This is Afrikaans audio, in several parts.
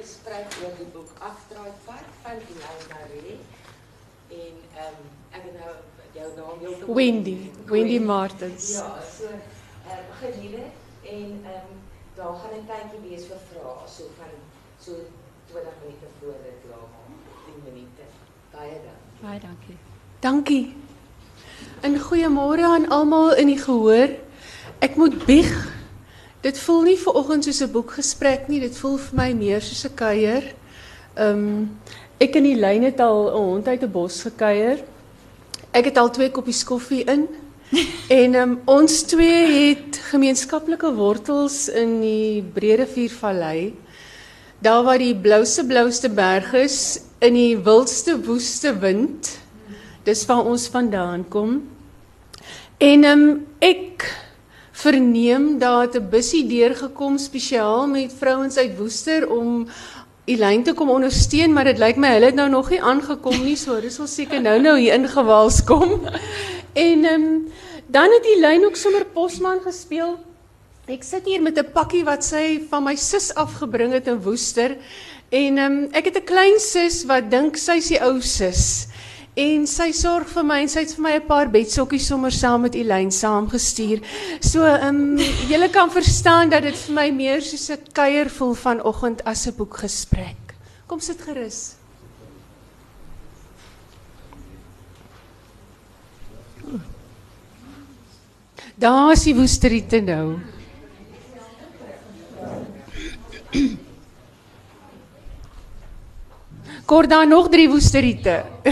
gesprek oor die boek Agdraai Pad van Elaine Marie. En ehm um, ek het nou jou naam heeltemal Wendy, Wendy Martens. Ja, so uh, begin hier en ehm um, daar gaan 'n tydjie wees vir vrae so van so 20 minute voor dit klaar maak. 10 minute. Baie dankie. Baie dankie. Dankie. En goeiemôre aan almal in die gehoor. Ek moet bieg. Dit voel nie vir oggend soos 'n boekgesprek nie, dit voel vir my meer soos 'n kuier. Ehm um, ek in die lyn het al 'n hond uit 'n bos gekuier. Ek het al twee koppies koffie in. en um, ons twee het gemeenskaplike wortels in die Breedeviervallei. Daar waar die blouste blouste berg is in die wildste woeste wind. Dis waar ons vandaan kom. En um, ek verneem het 'n bussie deurgekom spesiaal met vrouens uit Woester om Elyn te kom ondersteun, maar dit lyk my hulle het nou nog nie aangekom nie, so dis sal seker nou nou hier ingewaals kom. En ehm um, dan het Elyn ook sommer posman gespeel. Ek sit hier met 'n pakkie wat sy van my sus afgebring het in Woester. En ehm um, ek het 'n klein sus wat dink sy's die ou sus. En sy sorg vir my en sy het vir my 'n paar bedsokkies sommer saam met Elyn saamgestuur. So ehm um, julle kan verstaan dat dit vir my meer soos 'n kuier voel vanoggend as 'n boekgesprek. Kom sit gerus. Daar is die woesteriete nou. Kort daar nog drie woesteriete.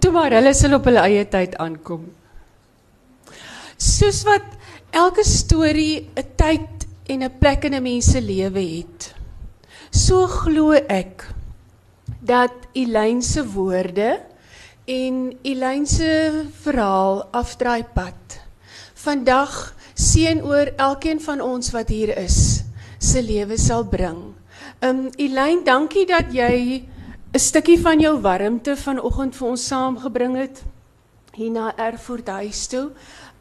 Toe maar hulle sal op hulle eie tyd aankom. Soos wat elke storie 'n tyd en 'n plek in 'n mens se lewe het. So glo ek dat Elyn se woorde en Elyn se verhaal afdraai pad vandag seën oor elkeen van ons wat hier is se lewe sal bring. Um Elyn, dankie dat jy 'n stukkie van jou warmte vanoggend vir ons saamgebring het hier na Erfurt huis toe.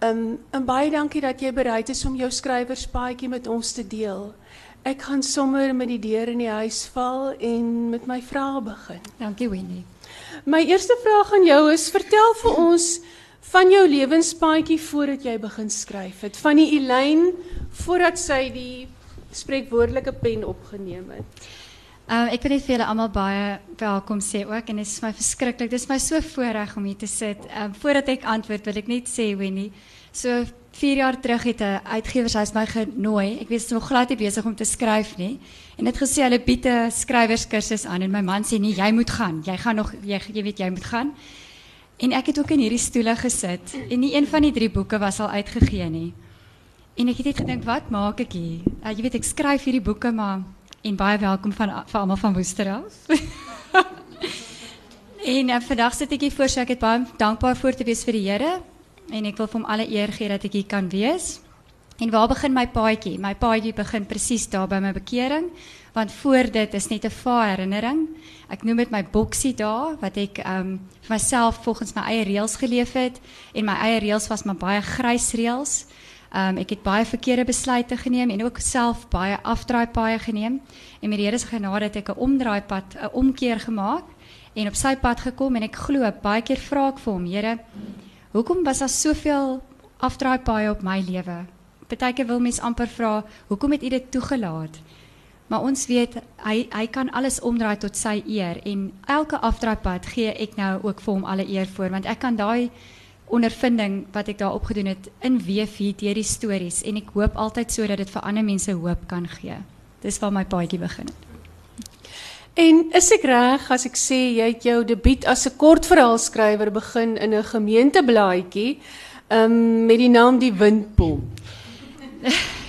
Um en baie dankie dat jy bereid is om jou skrywerspaadjie met ons te deel. Ek gaan sommer met die deur in die huis val en met my vrae begin. Dankie Wendy. My eerste vraag aan jou is: vertel vir ons van jou lewenspaadjie voordat jy begin skryf het. Van die Elyn voordat sy die spreekwoordelike pen opgeneem het. Um, ek wil net vir julle almal baie welkom sê ook en dit is my verskriklik. Dit is my so voorreg om hier te sit. Um, voordat ek antwoord wil ek net sê Wendy, so 4 jaar terug het 'n uitgewershuis my genooi. Ek was nog glad nie besig om te skryf nie. En dit gesê hulle bied 'n skrywerskursus aan en my man sê nee, jy moet gaan. Jy gaan nog jy, jy weet jy moet gaan. En ek het ook in hierdie stoele gesit en nie een van die drie boeke was al uitgegee nie. En ek het net gedink, wat maak ek hier? Uh, jy weet ek skryf hierdie boeke maar en baie welkom van vir almal van Woester af. en uh, vandag sit ek hier voor so ek het baie dankbaar voor te wees vir die Here en ek wil vir hom alle eer gee dat ek hier kan wees. En waar begin my paadjie? My paadjie begin presies daar by my bekering, want voor dit is net 'n vaar herinnering. Ek noem dit my boksie daar wat ek um, vir myself volgens my eie reëls geleef het en my eie reëls was maar baie grys reëls. Um, ek het baie verkeerde besluite geneem en ook self baie afdraaipaaie geneem en met die Here se genade het ek 'n omdraaipad, 'n omkeer gemaak en op sy pad gekom en ek glo baie keer vra ek vir hom, Here, hoekom was daar soveel afdraaipaaie op my lewe? Partyke wil mens amper vra, hoekom het U dit toegelaat? Maar ons weet hy hy kan alles omdraai tot sy eer en elke afdraaipad gee ek nou ook vir hom alle eer voor want ek kan daai ondervinding wat ek daar opgedoen het in hier deur die stories en ek hoop altyd sodat dit vir ander mense hoop kan gee. Dis waar my paadjie begin het. En is ek reg as ek sê jy het jou debuut as 'n kortverhaalskrywer begin in 'n gemeenteblaadjie um, met die naam Die Windpomp?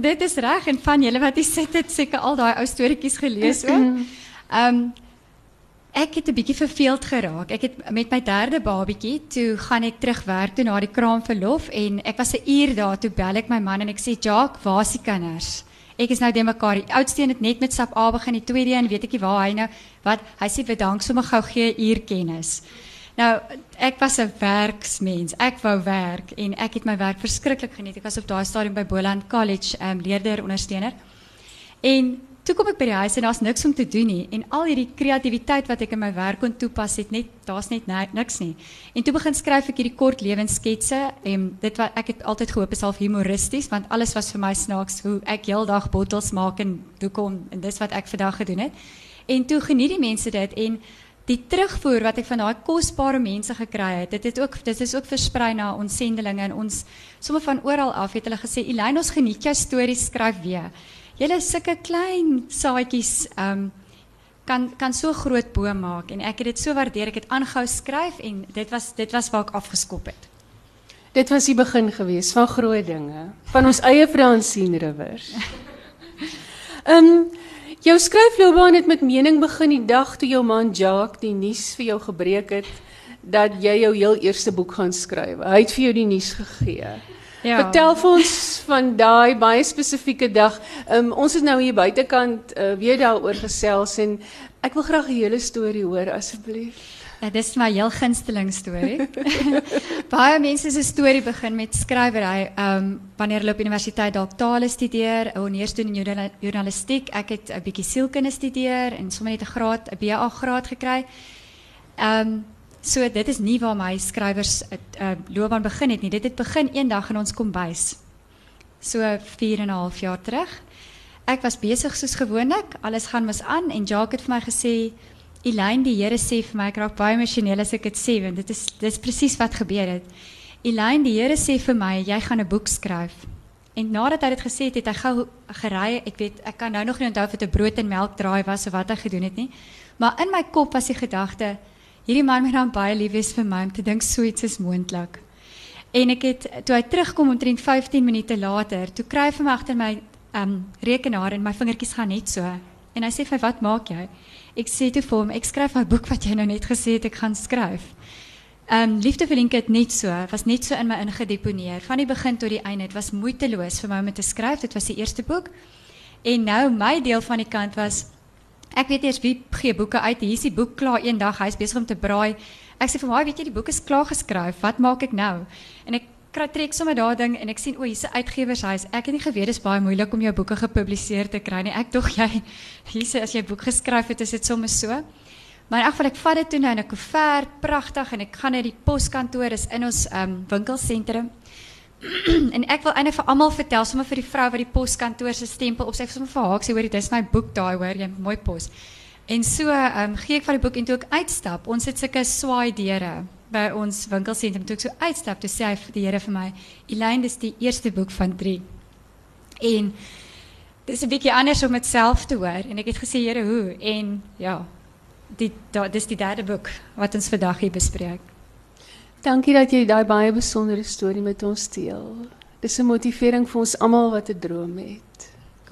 Dit is reg en van julle wat hier sit het seker al daai ou storieetjies gelees ook. Ehm um, ek het 'n bietjie verveeld geraak. Ek het met my derde babatjie toe gaan ek terug werk toe na die kraamverlof en ek was 'n uur daar toe bel ek my man en ek sê Jacques, waar is die kinders? Ek is nou de mekaar. Die oudste een het net met sap A begin, die tweede een weet ek nie waar hy nou wat hy sê bedank sommer gou gee uur kennis. Nou, ek was 'n werksmens. Ek wou werk en ek het my werk verskriklik geniet. Ek was op daai stadium by Boland College, ehm um, leerder ondersteuner. En toe kom ek by die huis en daar's niks om te doen nie en al hierdie kreatiwiteit wat ek in my werk kon toepas het net daar's net niks nie. En toe begin skryf ek hierdie kort lewenssketse en dit wat ek het altyd gehoop is half humoristies want alles was vir my snaaks hoe ek heeldag bottels maak en toe kom en dis wat ek vandag gedoen het. En toe geniet die mense dit en die terugvoer wat ek van daai kosbare mense gekry het, dit het ook dit is ook versprei na ons sendelinge en ons sommer van oral af het hulle gesê Elyn ons geniet jou stories skryf weer. Julle sulke klein saadjies um kan kan so groot boom maak en ek het dit so waardeer ek het aangehou skryf en dit was dit was waar ek afgeskop het. Dit was die begin gewees van groot dinge van ons eie Fransien Rivers. Ehm um, Jou skryfloopbaan het met mening begin die dag toe jou man Jacques die nuus vir jou gebreek het dat jy jou heel eerste boek gaan skryf. Hy het vir jou die nuus gegee. Ja. Vertel vir ons van daai baie spesifieke dag. Um, ons is nou hier buitekant uh, weer daaroor gesels en ek wil graag 'n hele storie hoor asseblief. Ja, dis my heel gunsteling storie. Baie mense se storie begin met skrywery. Ehm um, wanneer hulle op universiteit dalk tale studeer, honeurs doen in journalistiek. Ek het 'n bietjie sielkunde studeer en sommer net 'n graad, 'n BA graad gekry. Ehm um, so dit is nie waar my skrywers 'n uh, loopbaan begin het nie. Dit het begin eendag in ons kombuis. So 4 en 'n half jaar terug. Ek was besig soos gewoonlik, alles gaan mis aan en Jacques het vir my gesê Elaine, die Here sê vir my, ek raak baie emosioneel as ek dit sê, want dit is dis presies wat gebeur het. Elaine, die Here sê vir my, jy gaan 'n boek skryf. En nadat hy dit gesê het, het hy gou gery. Ek weet, ek kan nou nog nie onthou of dit 'n brood en melk draai was of wat hy gedoen het nie. Maar in my kop was die gedagte, hierdie man moet dan baie lief wees vir my om te dink so iets is moontlik. En ek het toe hy terugkom omtrent 15 minute later, toe kry hy van my agter my um rekenaar en my vingertjies gaan net so. En hy sê vir wat maak jy? Ek sê toe vir hom, ek skryf 'n boek wat jy nou net gesê het ek gaan skryf. Ehm um, liefde vir Linke het net so, was net so in my ingedeponeer van die begin tot die einde. Dit was moeiteloos vir my om te skryf. Dit was die eerste boek. En nou my deel van die kant was ek weet eers wie gee boeke uit. Hier is die boek klaar eendag. Hy's besig om te braai. Ek sê vir hom, "Weet jy, die boek is klaar geskryf. Wat maak ek nou?" En ek kry trek sommer daai ding en ek sien o, hier's 'n uitgewershuis. Ek het nie geweet dit is baie moeilik om jou boeke gepubliseer te kry nie. Ek dog jy hier sê as jy boek geskryf het, is dit sommer so. Maar in elk geval ek vat dit toe nou in 'n koevert, pragtig en ek gaan na die poskantoor is in ons um, winkelsentrum. en ek wil eintlik vir almal vertel, sommer vir die vrou wat die poskantoor se stempel op sy sommer vir haar sê hoor, dit is my boek daai hoor, jy mooi pos. En so um, gee ek van die boek en toe ek uitstap, ons het sulke swaai deure by ons winkelsentrum toe ek so uitstap toe sê hy vir die Here vir my Elaine dis die eerste boek van 3 en dis 'n bietjie anders om dit self te hoor en ek het gesê Here hoe? En ja die da, dis die derde boek wat ons vandag hier bespreek. Dankie dat jy daai baie besondere storie met ons deel. Dis 'n motivering vir ons almal wat 'n droom het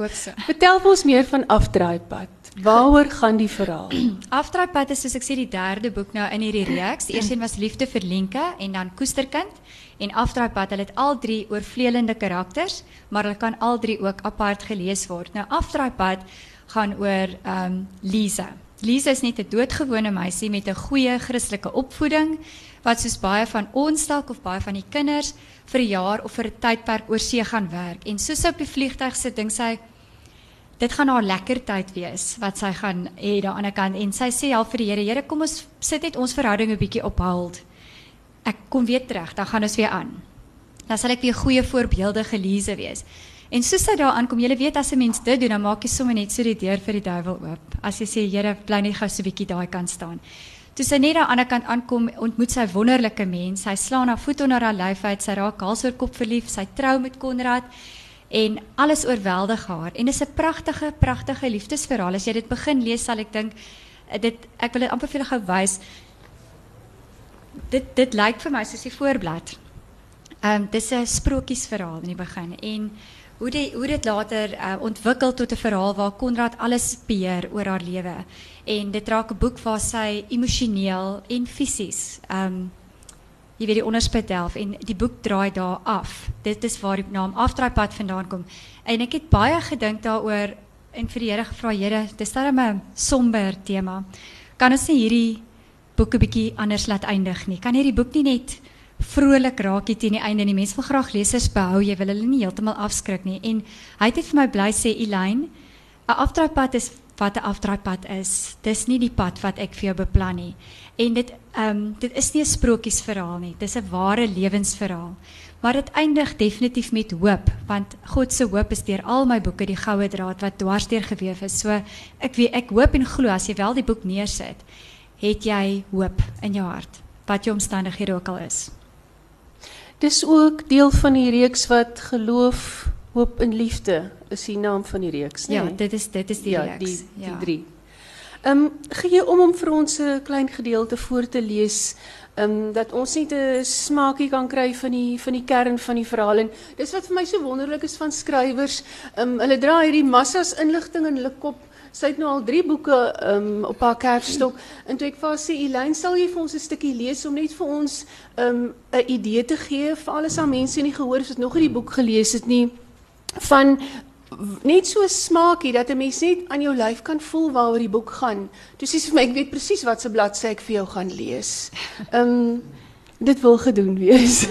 Goed so Vertel ons meer van afdraaipad Waaroor gaan die verhaal? Afdraaipad is soos ek sê die derde boek nou in hierdie reeks. Die eerste een was Liefde vir Lenke en dan Koesterkind en Afdraaipad. Hulle het al drie oorvleelende karakters, maar hulle kan al drie ook apart gelees word. Nou Afdraaipad gaan oor ehm um, Lisa. Lisa is net 'n doodgewone meisie met 'n goeie Christelike opvoeding wat soos baie van ons dalk of baie van die kinders vir 'n jaar of vir 'n tydperk oor see gaan werk. En soos op die vliegtyg sit, dink sy dit gaan haar lekker tyd wees wat sy gaan hê daar aan die kant en sy sê al vir die Here, Here, kom ons sit net ons verhouding 'n bietjie op hold. Ek kom weer terug, dan gaan ons weer aan. Dan sal ek weer goeie voorbeelde gelees wees. En soos sy daar aankom, jy weet as 'n mens dit doen, dan maak jy sommer net so die deur vir die duiwel oop. As jy sê, Here, bly net gou so 'n bietjie daai kant staan. Toe sy net aan die kant aankom, ontmoet sy wonderlike mens. Sy slaan haar voet onder haar lyf uit, sy raak hals oor kop verlief, sy trou met Konrad en alles oorweldig haar. En dis 'n pragtige pragtige liefdesverhaal. As jy dit begin lees sal ek dink eh, dit ek wil dit amper vir jou gou wys. Dit dit lyk vir my soos die voorblad. Ehm um, dis 'n sprokiesverhaal in die begin. En hoe die hoe dit later uh, ontwikkel tot 'n verhaal waar Konrad alles beheer oor haar lewe. En dit raak 'n boek waar sy emosioneel en fisies ehm um, jy weet die onderspit delf en die boek draai daar af. Dit is waar die naam Afdraaipad vandaan kom. En ek het baie gedink daaroor en vir die Here gevra, Here, dis darem 'n somber tema. Kan ons nie hierdie boek 'n bietjie anders laat eindig nie? Kan hierdie boek nie net vrolik raak hier teen die einde? Die mense wil graag lesers behou, jy wil hulle nie heeltemal afskrik nie. En hy het vir my bly sê Elaine, 'n afdraaipad is wat 'n afdraaipad is. Dis nie die pad wat ek vir jou beplan nie. En dit ehm um, dit is nie 'n sprokiesverhaal nie. Dis 'n ware lewensverhaal. Maar dit eindig definitief met hoop, want God se hoop is deur al my boeke die goue draad wat dwarsdeur gewewe is. So ek weet ek hoop en glo as jy wel die boek neersit, het jy hoop in jou hart, wat jou omstandighede ook al is. Dis ook deel van die reeks wat geloof, hoop en liefde is die naam van die reeks, nee? Ja, dit is dit is die ja, reeks. Die, die ja. drie. Ehm um, gee om om vir ons 'n klein gedeelte voor te lees um, dat ons net 'n smaakie kan kry van die van die kern van die verhaal en dis wat vir my so wonderlik is van skrywers. Um, hulle dra hierdie massas inligting in hulle kop. Sy het nou al 3 boeke um, op haar kerfstok en toe ek vir haar sê Elyn, sal jy vir ons 'n stukkie lees om net vir ons 'n um, idee te gee vir alles aan mense in die gehoor wat nog nie die boek gelees het nie van net so smaakie dat 'n mens net aan jou lyf kan voel waaroor die boek gaan. Sê sy vir my ek weet presies wat se bladsy ek vir jou gaan lees. Ehm dit wil gedoen wees.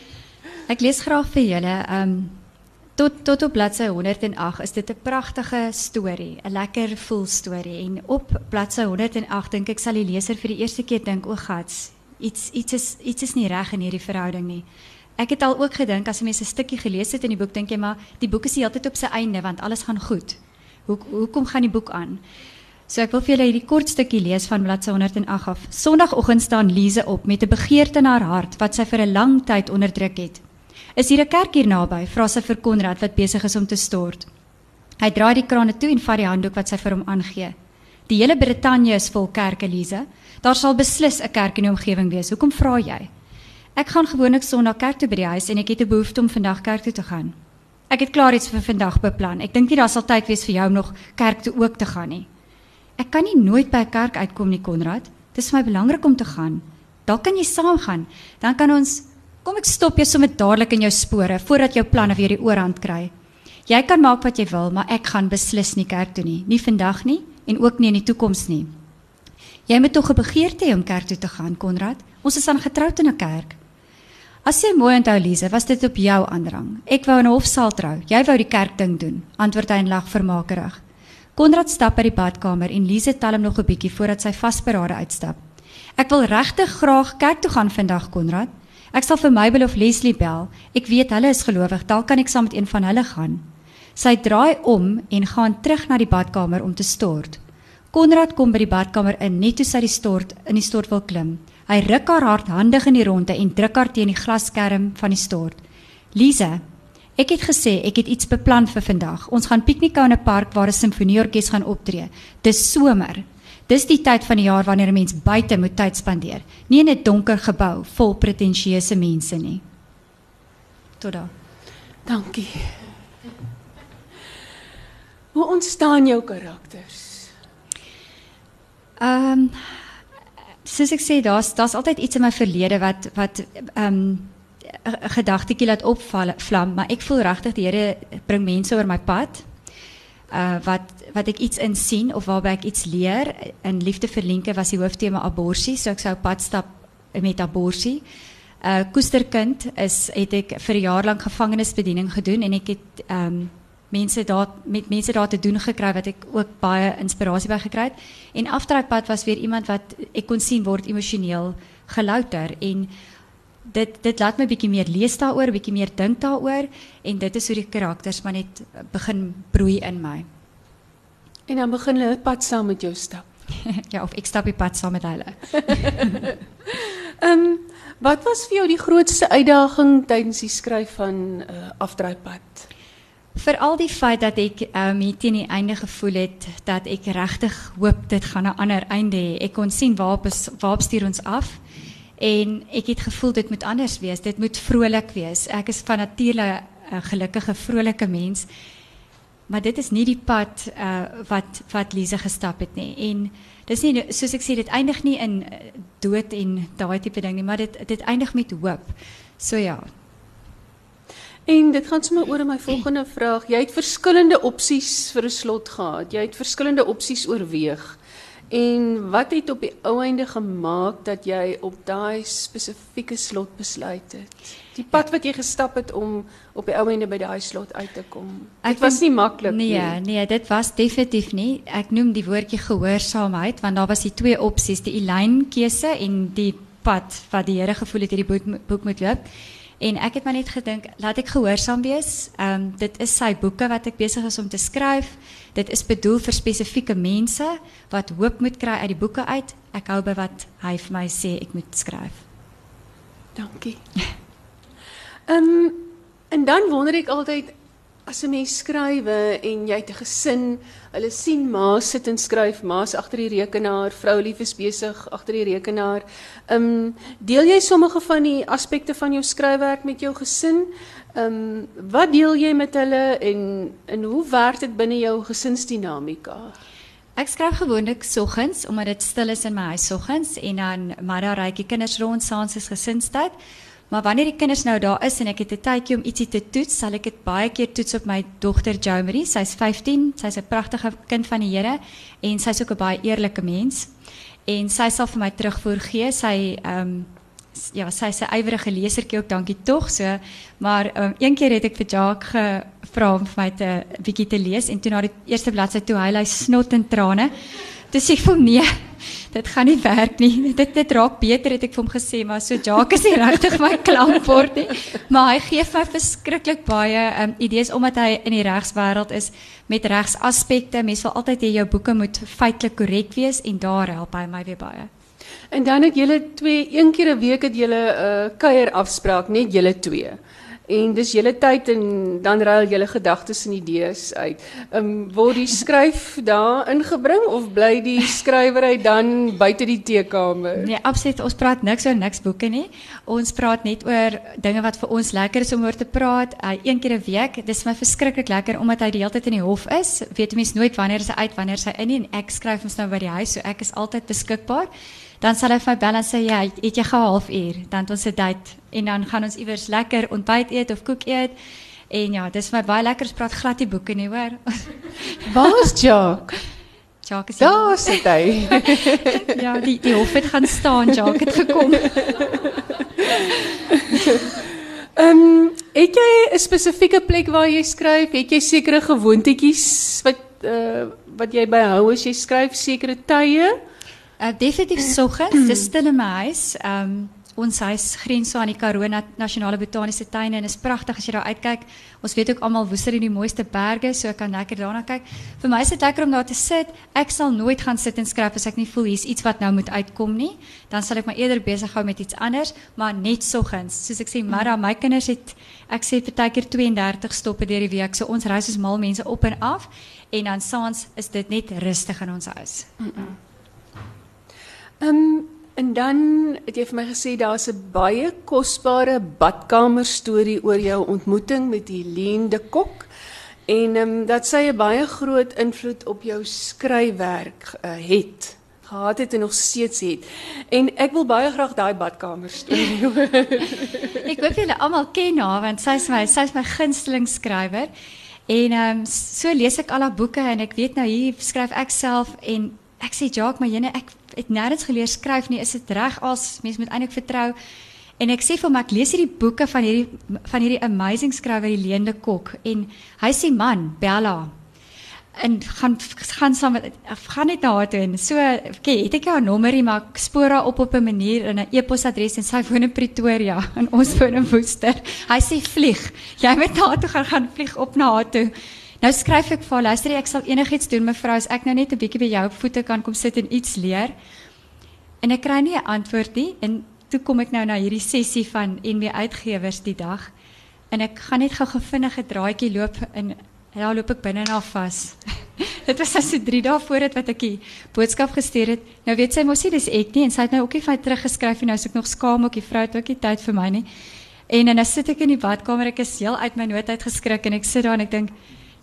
ek lees graag vir julle. Ehm tot tot op bladsy 108 is dit 'n pragtige storie, 'n lekker voel storie en op bladsy 108 dink ek sal die leser vir die eerste keer dink o, gats, iets iets is iets is nie reg in hierdie verhouding nie. Ek het al ook gedink as jy mens 'n stukkie gelees het in die boek dink jy maar die boek is heeltyd op sy einde want alles gaan goed. Hoe hoekom gaan die boek aan? So ek wil vir julle hierdie kort stukkie lees van bladsy 108 af. Sondagoggend staan Lize op met 'n begeerte in haar hart wat sy vir 'n lang tyd onderdruk het. Is hier 'n kerk hier naby? vra sy vir Konrad wat besig is om te stort. Hy draai die krane toe en vat die handdoek wat sy vir hom aangee. Die hele Brittanje is vol kerke, Lize. Daar sal beslis 'n kerk in die omgewing wees. Hoekom vra jy? Ek gaan gewoonlik Sondag kerk toe by die huis en ek het 'n behoefte om vandag kerk toe te gaan. Ek het klaar iets vir vandag beplan. Ek dink nie daar sal tyd wees vir jou om nog kerk toe ook te gaan nie. Ek kan nie nooit by 'n kerk uitkom nie, Konrad. Dit is vir my belangrik om te gaan. Dalk kan jy saam gaan. Dan kan ons kom ek stop jou sommer dadelik in jou spore voordat jou planne weer die oorhand kry. Jy kan maak wat jy wil, maar ek gaan beslis nie kerk toe nie. Nie vandag nie en ook nie in die toekoms nie. Jy moet tog 'n begeerte hê om kerk toe te gaan, Konrad. Ons is aan getroud in 'n kerk. As jy mooi onthou Lize, was dit op jou aandrang. Ek wou in hofsaal trou. Jy wou die kerk ding doen. Antwoord hy en lag vermakerig. Konrad stap by die badkamer en Lize tel hom nog 'n bietjie voordat sy vasberade uitstap. Ek wil regtig graag kerk toe gaan vandag, Konrad. Ek sal vir Mabel of Leslie bel. Ek weet hulle is gelowig. Dalk kan ek saam met een van hulle gaan. Sy draai om en gaan terug na die badkamer om te stort. Konrad kom by die badkamer in net toe sy die stort in die stort wil klim. Hy ruk haar hardhandig in die ronde en druk haar teen die glasskerm van die stort. Lize, ek het gesê ek het iets beplan vir vandag. Ons gaan piknik hou in 'n park waar 'n simfonieorkes gaan optree. Dis somer. Dis die tyd van die jaar wanneer 'n mens buite moet tyd spandeer, nie in 'n donker gebou vol pretensieuse mense nie. Tot dan. Dankie. Hoe ontstaan jou karakters? Ehm um, soos ek sê, daar's daar's altyd iets in my verlede wat wat ehm um, gedagtetjie laat opval vlam, maar ek voel regtig die Here bring mense oor my pad. Uh wat wat ek iets in sien of waarby ek iets leer. In liefde vir Lenke was die hooftema abortus, so ek sou pad stap met abortus. Uh koesterkind is het ek vir 'n jaar lank gevangenisbediening gedoen en ek het ehm um, mense daar met mense daar te doen gekry wat ek ook baie inspirasie by gekry het. En afdraaipad was weer iemand wat ek kon sien word emosioneel gelouter en dit dit laat my bietjie meer lees daaroor, bietjie meer dink daaroor en dit is hoe die karakters maar net begin broei in my. En dan begin hulle pad saam met jou stap. ja, of ek stap die pad saam met hulle. Ehm um, wat was vir jou die grootste uitdaging tydens die skryf van uh, Afdraaipad? Veral die feit dat ek um, hier teen die einde gevoel het dat ek regtig hoop dit gaan 'n ander einde hê. Ek kon sien waar is waar stuur ons af en ek het gevoel dit moet anders wees. Dit moet vrolik wees. Ek is van nature 'n gelukkige vrolike mens. Maar dit is nie die pad uh, wat wat Lise gestap het nie. En dis nie soos ek sê dit eindig nie in uh, dood en daai tipe ding nie, maar dit dit eindig met hoop. So ja, En dit gaan sommer oor my volgende vraag. Jy het verskillende opsies vir 'n slot gehad. Jy het verskillende opsies oorweeg. En wat het op die ou einde gemaak dat jy op daai spesifieke slot besluit het? Die pad wat jy gestap het om op die ou einde by daai slot uit te kom. Dit was nie maklik nee, nie. Nee, dit was definitief nie. Ek noem die woordjie gehoorsaamheid want daar was die twee opsies, die Elyn keuse en die pad wat die Here gevoel het hierdie boek, boek moet loop. En ek het maar net gedink, laat ek gehoorsaam wees. Ehm um, dit is sy boeke wat ek besig is om te skryf. Dit is bedoel vir spesifieke mense wat hoop moet kry uit die boeke uit. Ek hou by wat hy vir my sê ek moet skryf. Dankie. Ehm um, en dan wonder ek altyd as 'n mens skrywe en jy het 'n gesin, hulle sien ma sit en skryf, ma's agter die rekenaar, vrou lief is besig agter die rekenaar. Ehm um, deel jy sommige van die aspekte van jou skryfwerk met jou gesin? Ehm um, wat deel jy met hulle en en hoe werk dit binne jou gesinsdinamika? Ek skryf gewoonlik soggens omdat dit stil is in my huis soggens en dan daar ry die kinders rond saans is gesinstyd. Maar wanneer die kinders nou daar is en ek het 'n tydjie om ietsie te toets, sal ek dit baie keer toets op my dogter Jomery. Sy's 15, sy's 'n pragtige kind van die Here en sy's ook 'n baie eerlike mens. En sy sal vir my terugvoer gee. Sy ehm um, ja, sy's 'n ywerige lesertjie ook, dankie tog so. Maar um, een keer het ek vir Jacques gevra om vir my te bietjie te lees en toe na die eerste bladsy toe hy hy snot en trane. Toe sê ek vir hom nee dit gaan nie werk nie. Dit dit raak beter het ek vir hom gesê, maar so Jacques is regtig my klankbord nie. Maar hy gee my verskriklik baie um, idees omdat hy in die regswêreld is met regsaspekte. Mens wil altyd hê jou boeke moet feitelik korrek wees en daar help hy my weer baie. En dan het julle twee een keer 'n week het julle 'n uh, kuier afspraak, net julle twee. En dis julle tyd en dan ruil julle gedagtes en idees uit. Ehm um, word die skryf daar ingebring of bly die skrywery dan buite die teekamer? Nee, absoluut. Ons praat niks oor niks boeke nie. Ons praat net oor dinge wat vir ons lekker is om oor te praat. Hy een keer 'n week. Dis my verskriklik lekker omdat hy die hele tyd in die hof is. Weet jy mens nooit wanneer hy uit, wanneer hy in en ek skryf ons nou by die huis, so ek is altyd beskikbaar dan sal hy vir my bel en sê ja, het jy 'n halfuur, dan het ons 'n date en dan gaan ons iewers lekker ontbyt eet of koek eet. En ja, dis vir my baie lekker spraak glad die boeke nie, hoor. Waar's Jacques? Jacques is Daar sit hy. ja, die die hof het gaan staan, Jacques het gekom. Ehm, um, het jy 'n spesifieke plek waar jy skryf? Het jy sekere gewoontetjies wat uh, wat jy byhou as jy skryf sekere tye? Uh, definitief soggens, dis stil in my huis. Um ons huis grens so aan die Karoo Nasionale Botaniese Tuine en is pragtig as jy daar uitkyk. Ons weet ook almal woester in die mooiste berge, so ek kan lekker daarna kyk. Vir my is dit lekker om daar te sit. Ek sal nooit gaan sit en skryf as ek nie voel hier's iets wat nou moet uitkom nie. Dan sal ek my eerder besig hou met iets anders, maar net soggens. Soos ek sê, maar my kinders het ek sê partykeer 32 stoppe deur die week. So ons reis soos mal mense op en af en dan saans is dit net rustig in ons huis. Mm -mm. Um, en dan het jy vir my gesê daar's 'n baie kosbare badkamer storie oor jou ontmoeting met Helene de Kok en um, dat sy 'n baie groot invloed op jou skryfwerk uh, het gehad het en nog steeds het. En ek wil baie graag daai badkamer storie hoor. ek hoop julle almal ken haar want sy is my sy is my gunsteling skrywer. En ehm um, so lees ek al haar boeke en ek weet nou hier skryf ek self en ek sê Jacques, maar jene ek het nêrens geleer skryf nie. Is dit reg as mens moet eintlik vertrou? En ek sê vir hom ek lees hierdie boeke van hierdie van hierdie amazing skrywer die Leende Kok en hy sê man, Bella en gaan gaan saam met gaan net na haar toe en so okay, het ek jou nommerie maar ek spoor haar op op 'n manier in 'n e-posadres en sy woon in Pretoria en ons woon in Woester. Hy sê vlieg. Jy moet na haar toe gaan gaan vlieg op na haar toe. Nou skryf ek vir haar, luister ek sal enigiets doen mevrou as ek nou net 'n bietjie by jou voete kan kom sit en iets leer. En ek kry nie 'n antwoord nie en toe kom ek nou na hierdie sessie van NB Uitgewers die dag en ek gaan net gou gevinnige draaitjie loop en daar loop ek binne na vas. dit was as so 3 dae voor dit wat ek die boodskap gestuur het. Nou weet sy mos nie dis ek nie en sy het nou ook nie vir my teruggeskryf en nou is ek nog skaam ook die vrou het ook nie tyd vir my nie. En dan sit ek in die badkamer ek is heel uit my nood uit geskrik en ek sit daar en ek dink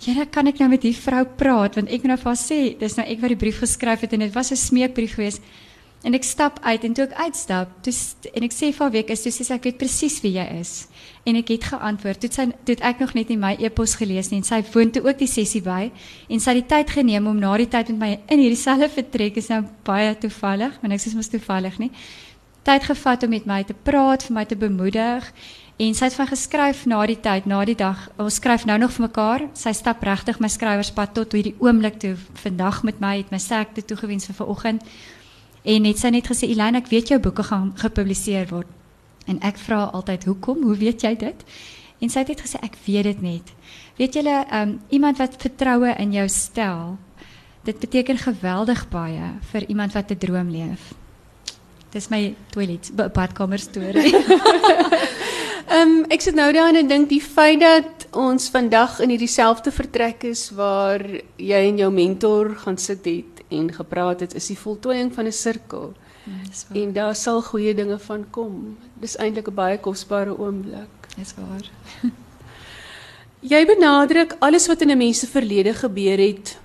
Jare kan ek nou met die vrou praat want ek nou vir haar sê dis nou ek wat die brief geskryf het en dit was 'n smeekbrief geweest. En ek stap uit en toe ek uitstap, toe en ek sê vir haar wie ek is, toe sê sy ek weet presies wie jy is. En ek het geantwoord. Toe sy toe ek nog net nie my e-pos gelees nie en sy woon toe ook die sessie by en sy het die tyd geneem om na die tyd met my in hierdie selfe vertrek is nou baie toevallig, maar niks is mos toevallig nie. Tyd gevat om met my te praat, vir my te bemoedig En sy het van geskryf na die tyd, na die dag. Ons skryf nou nog vir mekaar. Sy stap regtig my skrywerspad tot hierdie oomblik toe. Vandag met my het my sekte toegewens vir vanoggend. En net sy net gesê, "Elena, ek weet jou boeke gaan gepubliseer word." En ek vra altyd, "Hoekom? Hoe weet jy dit?" En sy het net gesê, "Ek weet dit net." Weet julle, um iemand wat vertroue in jou stel, dit beteken geweldig baie vir iemand wat 'n droom leef. Dis my toilet badkamer storie. Ehm um, ek sit nou daar en dink die feit dat ons vandag in hierdie selfde vertrek is waar jy en jou mentor gaan sit het en gepraat het, is die voltooiing van 'n sirkel. Mm, en daar sal goeie dinge van kom. Dis eintlik 'n baie kosbare oomblik. Dis waar. jy benadruk alles wat in 'n mens se verlede gebeur het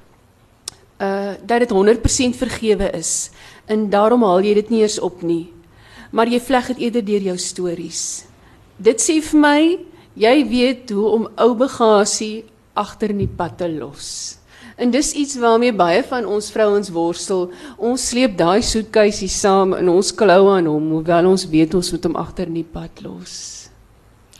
uh dat dit 100% vergewe is. En daarom haal jy dit nie eens op nie. Maar jy vleg dit eerder deur jou stories dit sê vir my jy weet hoe om ou bagasie agter in die pad te los. En dis iets waarmee baie van ons vrouens worstel. Ons sleep daai soetkuisie saam in ons klou aan hom, hoewel ons weet ons moet hom agter in die pad los.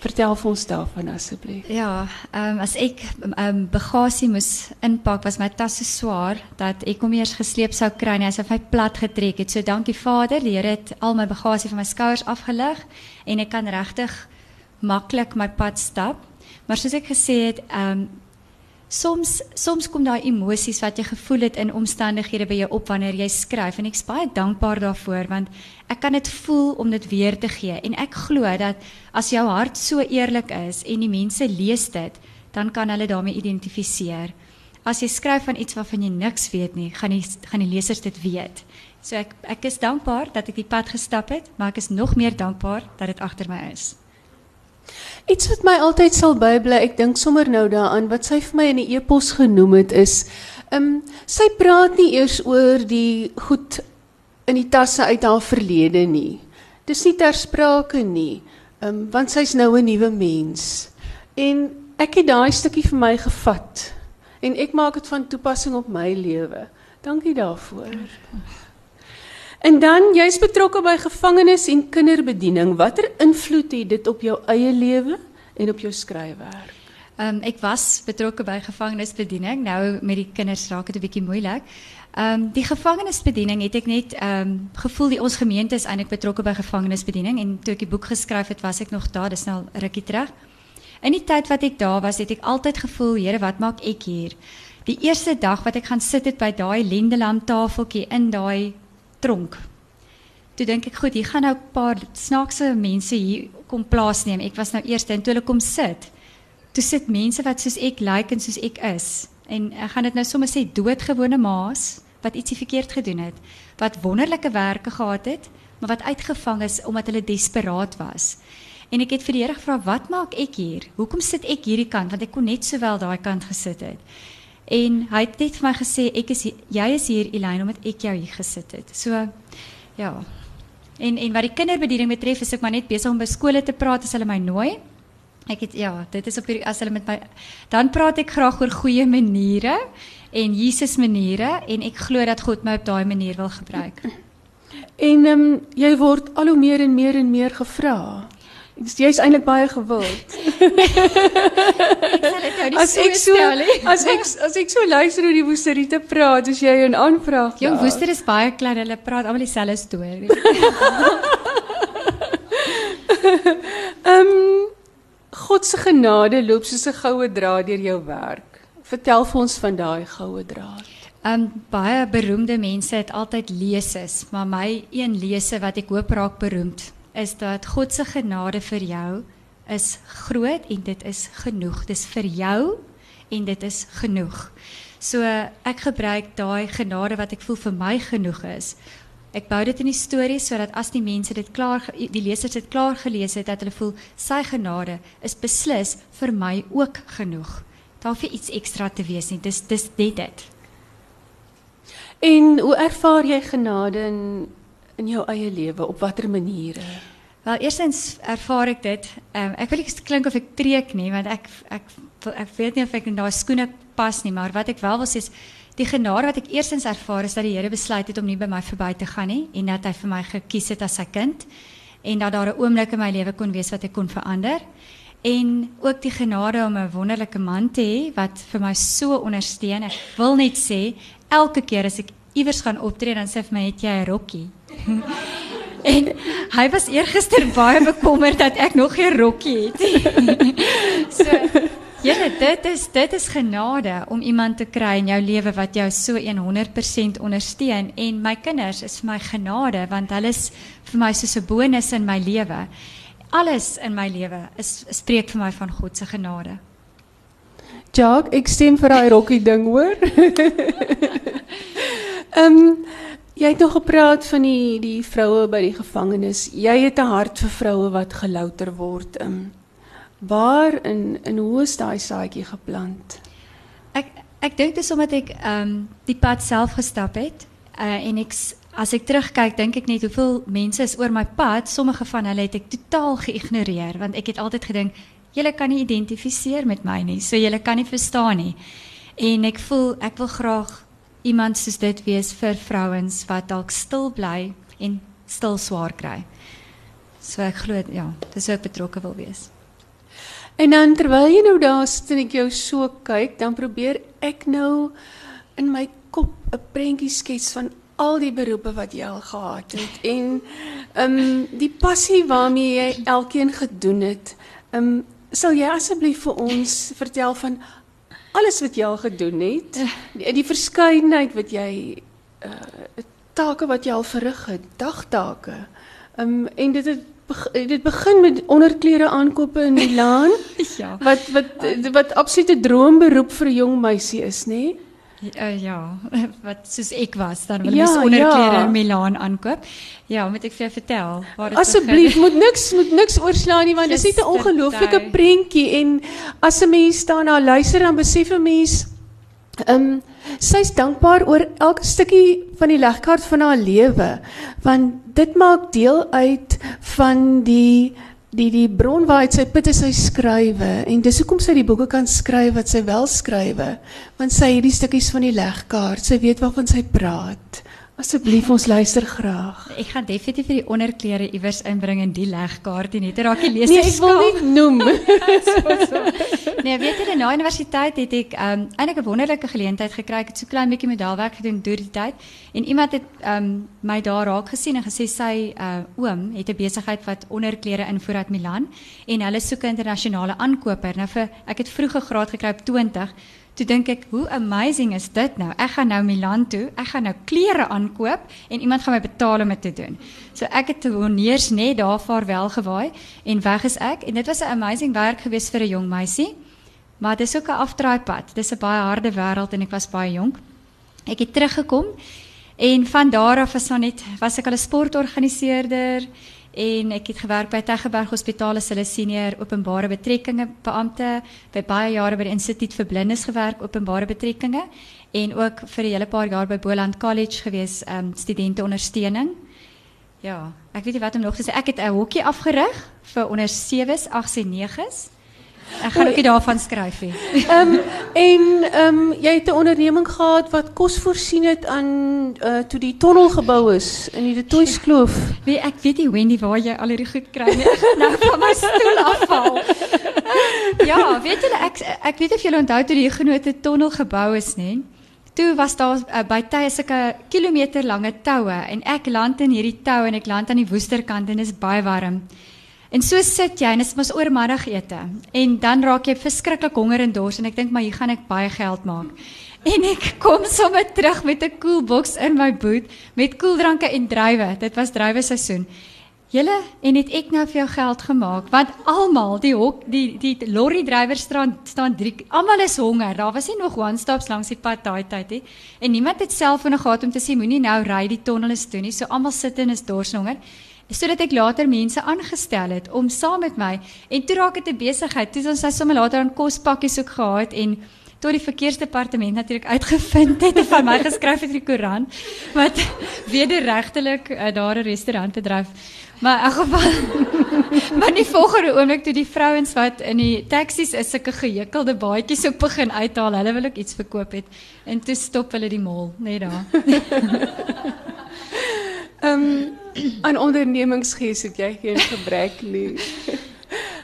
Vertel vir ons daarvan asseblief. Ja, ehm um, as ek ehm um, bagasie moes inpak, was my tas so swaar dat ek hom eers gesleep sou kry asof hy plat getrek het. So dankie Vader, die Here het al my bagasie van my skouers afgelig en ek kan regtig maklik my pad stap. Maar soos ek gesê het, ehm um, soms soms kom daai emosies wat jy gevoel het in omstandighede by jou op wanneer jy skryf en ek's baie dankbaar daarvoor want ek kan dit voel om dit weer te gee en ek glo dat as jou hart so eerlik is en die mense lees dit dan kan hulle daarmee identifiseer. As jy skryf van iets waarvan jy niks weet nie, gaan die gaan die lesers dit weet. So ek ek is dankbaar dat ek die pad gestap het, maar ek is nog meer dankbaar dat dit agter my is. Iets wat my altyd sal bybly, ek dink sommer nou daaraan wat sy vir my in die e-pos genoem het is, ehm um, sy praat nie eers oor die goed in die tasse uit haar verlede nie. Dis nie ter sprake nie. Ehm um, want sy's nou 'n nuwe mens. En ek het daai stukkie vir my gevat en ek maak dit van toepassing op my lewe. Dankie daarvoor. En dan jy's betrokke by gevangenes en kinderbediening. Watter invloed het dit op jou eie lewe en op jou skryfwerk? Ehm um, ek was betrokke by gevangenisbediening. Nou met die kinders raak dit 'n bietjie moeilik. Ehm um, die gevangenisbediening het ek net ehm um, gevoel die ons gemeente is eintlik betrokke by gevangenisbediening en toe ek die boek geskryf het, was ek nog daar, dis nou rukkie terug. In die tyd wat ek daar was, het ek altyd gevoel, Here, wat maak ek hier? Die eerste dag wat ek gaan sit het by daai lendelam tafeltjie in daai tronk. Toe dink ek, goed, hier gaan nou 'n paar snaakse mense hier kom plaasneem. Ek was nou eerste en toe hulle kom sit. Toe sit mense wat soos ek lyk like en soos ek is. En ek gaan dit nou sommer sê doodgewone maas wat ietsie verkeerd gedoen het, wat wonderlike werke gehad het, maar wat uitgevang is omdat hulle desperaat was. En ek het vir die Here gevra, "Wat maak ek hier? Hoekom sit ek hierdie kant? Want ek kon net sowel daai kant gesit het." En hy het net vir my gesê ek is jy is hier Elaine omdat ek jou hier gesit het. So ja. En en wat die kinderbediening betref, is ek maar net besig om by skole te praat as hulle my nooi. Ek het ja, dit is op hier as hulle met my dan praat ek graag oor goeie maniere en Jesus maniere en ek glo dat God my op daai manier wil gebruik. En ehm um, jy word al hoe meer en meer en meer gevra. Jy is eintlik baie gewild. as ek so as ek as ek so luister hoe die woesteriete praat, as jy 'n aanvraag. Jong woester is baie klein, hulle praat almal dieselfde storie. Ehm um, God se genade loop soos 'n goue draad deur jou werk. Vertel vir ons van daai goue draad. Um, baie beroemde mense het altyd leses, maar my een lese wat ek hoop raak beroemd is dat God se genade vir jou is groot en dit is genoeg. Dis vir jou en dit is genoeg. So ek gebruik daai genade wat ek voel vir my genoeg is. Ek bou dit in die storie sodat as die mense dit klaar die lesers dit klaar gelees het dat hulle voel sy genade is beslis vir my ook genoeg. Daar hoef iets ekstra te wees nie. Dis dis net dit. En hoe ervaar jy genade in in jou eie lewe op watter maniere? Wel, eerstens ervaar ek dit. Um, ek wil nie klink of ek preek nie, want ek ek ek weet nie of ek in daai skoene pas nie, maar wat ek wel wil sê is die genade wat ek eerstens ervaar is dat die Here besluit het om nie by my verby te gaan nie en dat hy vir my gekies het as sy kind en dat daar 'n oomblik in my lewe kon wees wat ek kon verander en ook die genade om 'n wonderlike man te hê wat vir my so ondersteun. Ek wil net sê elke keer as ek iewers gaan optree dan sê hy vir my het jy 'n rokkie. En hy was eergister baie bekommerd dat ek nog geen rokkie het. so Julle, dit is dit is genade om iemand te kry in jou lewe wat jou so 100% ondersteun en my kinders is vir my genade want hulle is vir my soos 'n bonus in my lewe. Alles in my lewe is spreek vir my van God se genade. Jacques, ek stem vir daai rokkie ding, hoor. Ehm um, jy het nog gepraat van die die vroue by die gevangenis. Jy het 'n hart vir vroue wat gelouter word. Um, Waar in in hoe is daai saadjie geplant? Ek ek dink dis omdat ek ehm um, die pad self gestap het. Uh en ek as ek terugkyk, dink ek net hoeveel mense is oor my pad. Sommige van hulle het ek totaal geïgnoreer want ek het altyd gedink julle kan nie identifiseer met my nie. So julle kan nie verstaan nie. En ek voel ek wil graag iemand soos dit wees vir vrouens wat dalk stil bly en stil swaar kry. So ek glo ja, dis hoe ek betrokke wil wees. En dan terwyl jy nou daar sit en ek jou so kyk, dan probeer ek nou in my kop 'n prentjie skets van al die beroepe wat jy al gehad het en ehm um, die passie waarmee jy elkeen gedoen het. Ehm um, sal jy asseblief vir ons vertel van alles wat jy al gedoen het? Die, die verskeidenheid wat jy uh take wat jy al verrig het, dagtake. Um, en dit het dit begin met onderklere aankope in Milaan. ja. Wat wat wat absolute droomberoep vir 'n jong meisie is, nê? Nee? Uh, ja, wat soos ek was, dan wil ja, ons onderklere ja. in Milaan aankoop. Ja, moet ek vir jou vertel waar dit Asseblief, moet niks moet niks oorslaan nie want dit is net 'n ongelooflike prentjie. En as 'n mens daarna luister dan besef 'n mens ehm um, sy's dankbaar oor elke stukkie van die legkaart van haar lewe. Want dit maak deel uit van die die die bron waar hy sy put is hy skrywe en dis hoekom sy die boeke kan skryf wat sy wel skrywe want sy het die stukkies van die legkaart sy weet waarvan sy praat Asseblief ons luister graag. Ek gaan definitief vir die onderklere iewers inbring in die legkaartie net raak jy lees. Nee, ek wil nie noem. nee, weet jy na universiteit het ek um eintlik 'n wonderlike geleentheid gekry. Ek het so klein bietjie medalwerk gedoen deur die tyd en iemand het um my daar raak gesien en gesê sy uh oom het 'n besigheid wat onderklere invoer uit Milan en hulle soek 'n internasionale aankoper. Nou vir ek het vroeg 'n graad gekry op 20 Toe dink ek, hoe amazing is dit nou? Ek gaan nou Milan toe. Ek gaan nou klere aankoop en iemand gaan my betaal om dit te doen. So ek het honeurs net daar vaarwel gewaai en weg is ek en dit was 'n amazing werk geweest vir 'n jong meisie. Maar dis ook 'n afdraaipad. Dis 'n baie harde wêreld en ek was baie jonk. Ek het teruggekom en van daar af was, net, was ek al 'n sportorganiseerder en ek het gewerk by Teggeberg Hospitaal as hulle senior openbare betrekkinge beampte, by baie jare by die Instituut vir Blindes gewerk, openbare betrekkinge en ook vir 'n hele paar jaar by Boland College gewees, um studente ondersteuning. Ja, ek weet nie wat om nog te sê. Ek het 'n hokkie afgerig vir onder 7s, 8s en 9s. Ek gaan ook daarvan skryf. Ehm en ehm um, jy het 'n onderneming gehad wat kos voorsien het aan uh toe die tonnel gebou is in die Toyskloof. Wie ek weet nie Wendy waar jy al hierdie goed kry nie. Nou van my stoel afval. ja, weet julle ek ek weet of julle onthou toe die genote tonnel gebou is, nê? Toe was daar uh, by tye sulke kilometer lange toue en ek land in hierdie tou en ek land aan die woesterkant en dit is baie warm. En so sit jy en dit is mos oormiddagete. En dan raak jy verskriklik honger en dors en ek dink maar hier gaan ek baie geld maak. En ek kom sommer terug met 'n koelboks in my boot met koeldranke en druiwe. Dit was druiwe seisoen. Julle en het ek nou vir jou geld gemaak want almal die hok die die lorry drywer staan staan drie almal is honger. Daar was nie nog one stops langs die pad daai tyd nie. En niemand het selfone gehad om te sê moenie nou ry die tonnel is toe nie. So almal sit en is dors honger sodat ek later mense aangestel het om saam met my en toe raak dit 'n besigheid. Toe ons nou sommer later aan kospakkies ook gehad en tot die verkeersdepartement natuurlik uitgevind het en van my geskryf het in die koerant wat wederregtelik uh, daar 'n restaurant bedryf. Maar in geval maar die volgende oomblik toe die vrouens wat in die taksies is sulke gehekelde baadjies ook begin uithaal, hulle wil ook iets verkoop het en toe stop hulle die mall net daar. Ehm um, aan ondernemingsgees het jy geen gebrek nie.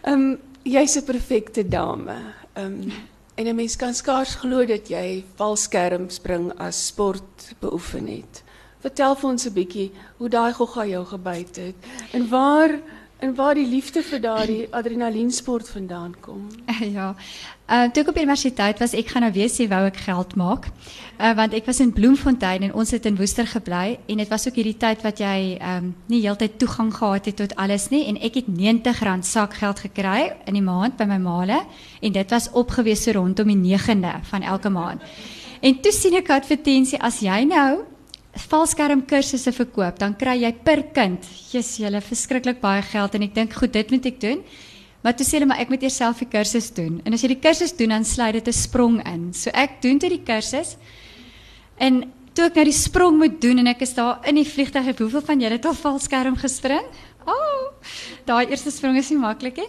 Ehm um, jy's 'n perfekte dame. Ehm um, en 'n mens kan skaars glo dat jy valskerm spring as sport beoefen. Vertel vir ons 'n bietjie hoe daai gogga jou gebyt het en waar en waar die liefde vir daardie adrenaliensport vandaan kom. Ja. Uh toe ek op universiteit was, ek gaan nou weer sê wou ek geld maak. Uh want ek was in Bloemfontein en ons het in Woester gebly en dit was ook hierdie tyd wat jy um, nie heeltyd toegang gehad het tot alles nie en ek het R90 sakgeld gekry in die maand by my maale en dit was opgewees so rondom die 9de van elke maand. En toe sien ek 'n advertensie as jy nou valskerm kursusse verkoop, dan kry jy per kind, jy verskriklik baie geld en ek dink goed, dit moet ek doen. Maar toe sê hulle maar ek moet eers self die kursus doen. En as jy die kursus doen, dan sluit dit 'n sprong in. So ek doen toe die kursus. En toe ek nou die sprong moet doen en ek is daar in die vliegtuig, hoeveel van julle het al valskerm gespring? O, oh, daai eerste sprong is nie maklik nie.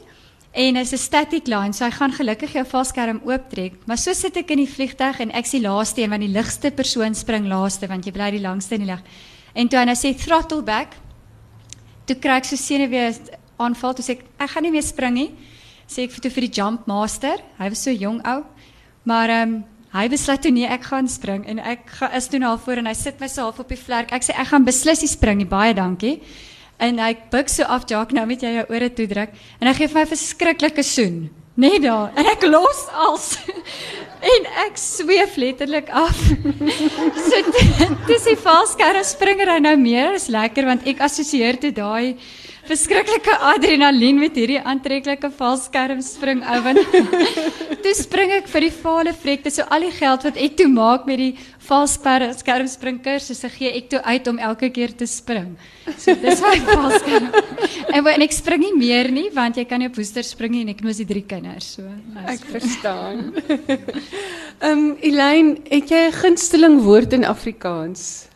En is 'n static line, so hy gaan gelukkig jou valskerm ooptrek. Maar so sit ek in die vliegtuig en ek sien laaste een want die ligste persoon spring laaste want jy bly die langste in die lug. En toe hy nou sê throttle back, toe kry ek so senuwee aanval, toe sê ek ek gaan nie meer spring nie. Sê ek vir toe vir die jump master. Hy was so jong ou. Maar ehm um, hy besluit toe nee, ek gaan spring en ek ga, is toe al voor en hy sit my so half op die vlerk. Ek sê ek gaan beslis nie spring nie. Baie dankie. En hy buig so af, Jack, nou met jy jou ore toe druk en hy gee vir my 'n verskriklike soen. Net daar. En ek los als en ek sweef letterlik af. so dis die valskerm springer hy nou meer is lekker want ek assosieer dit daai verskriklike adrenalien met hierdie aantreklike valskerm spring ouen. toe spring ek vir die vale vrekte so al die geld wat ek toe maak met die valskerm spring kursusse gee ek toe uit om elke keer te spring. So dis my valskerm. en, en ek spring nie meer nie want jy kan nie op woester spring nie en ek het mos die drie kinders so. Nou, ek verstaan. Ehm um, Elaine, het jy 'n gunsteling woord in Afrikaans?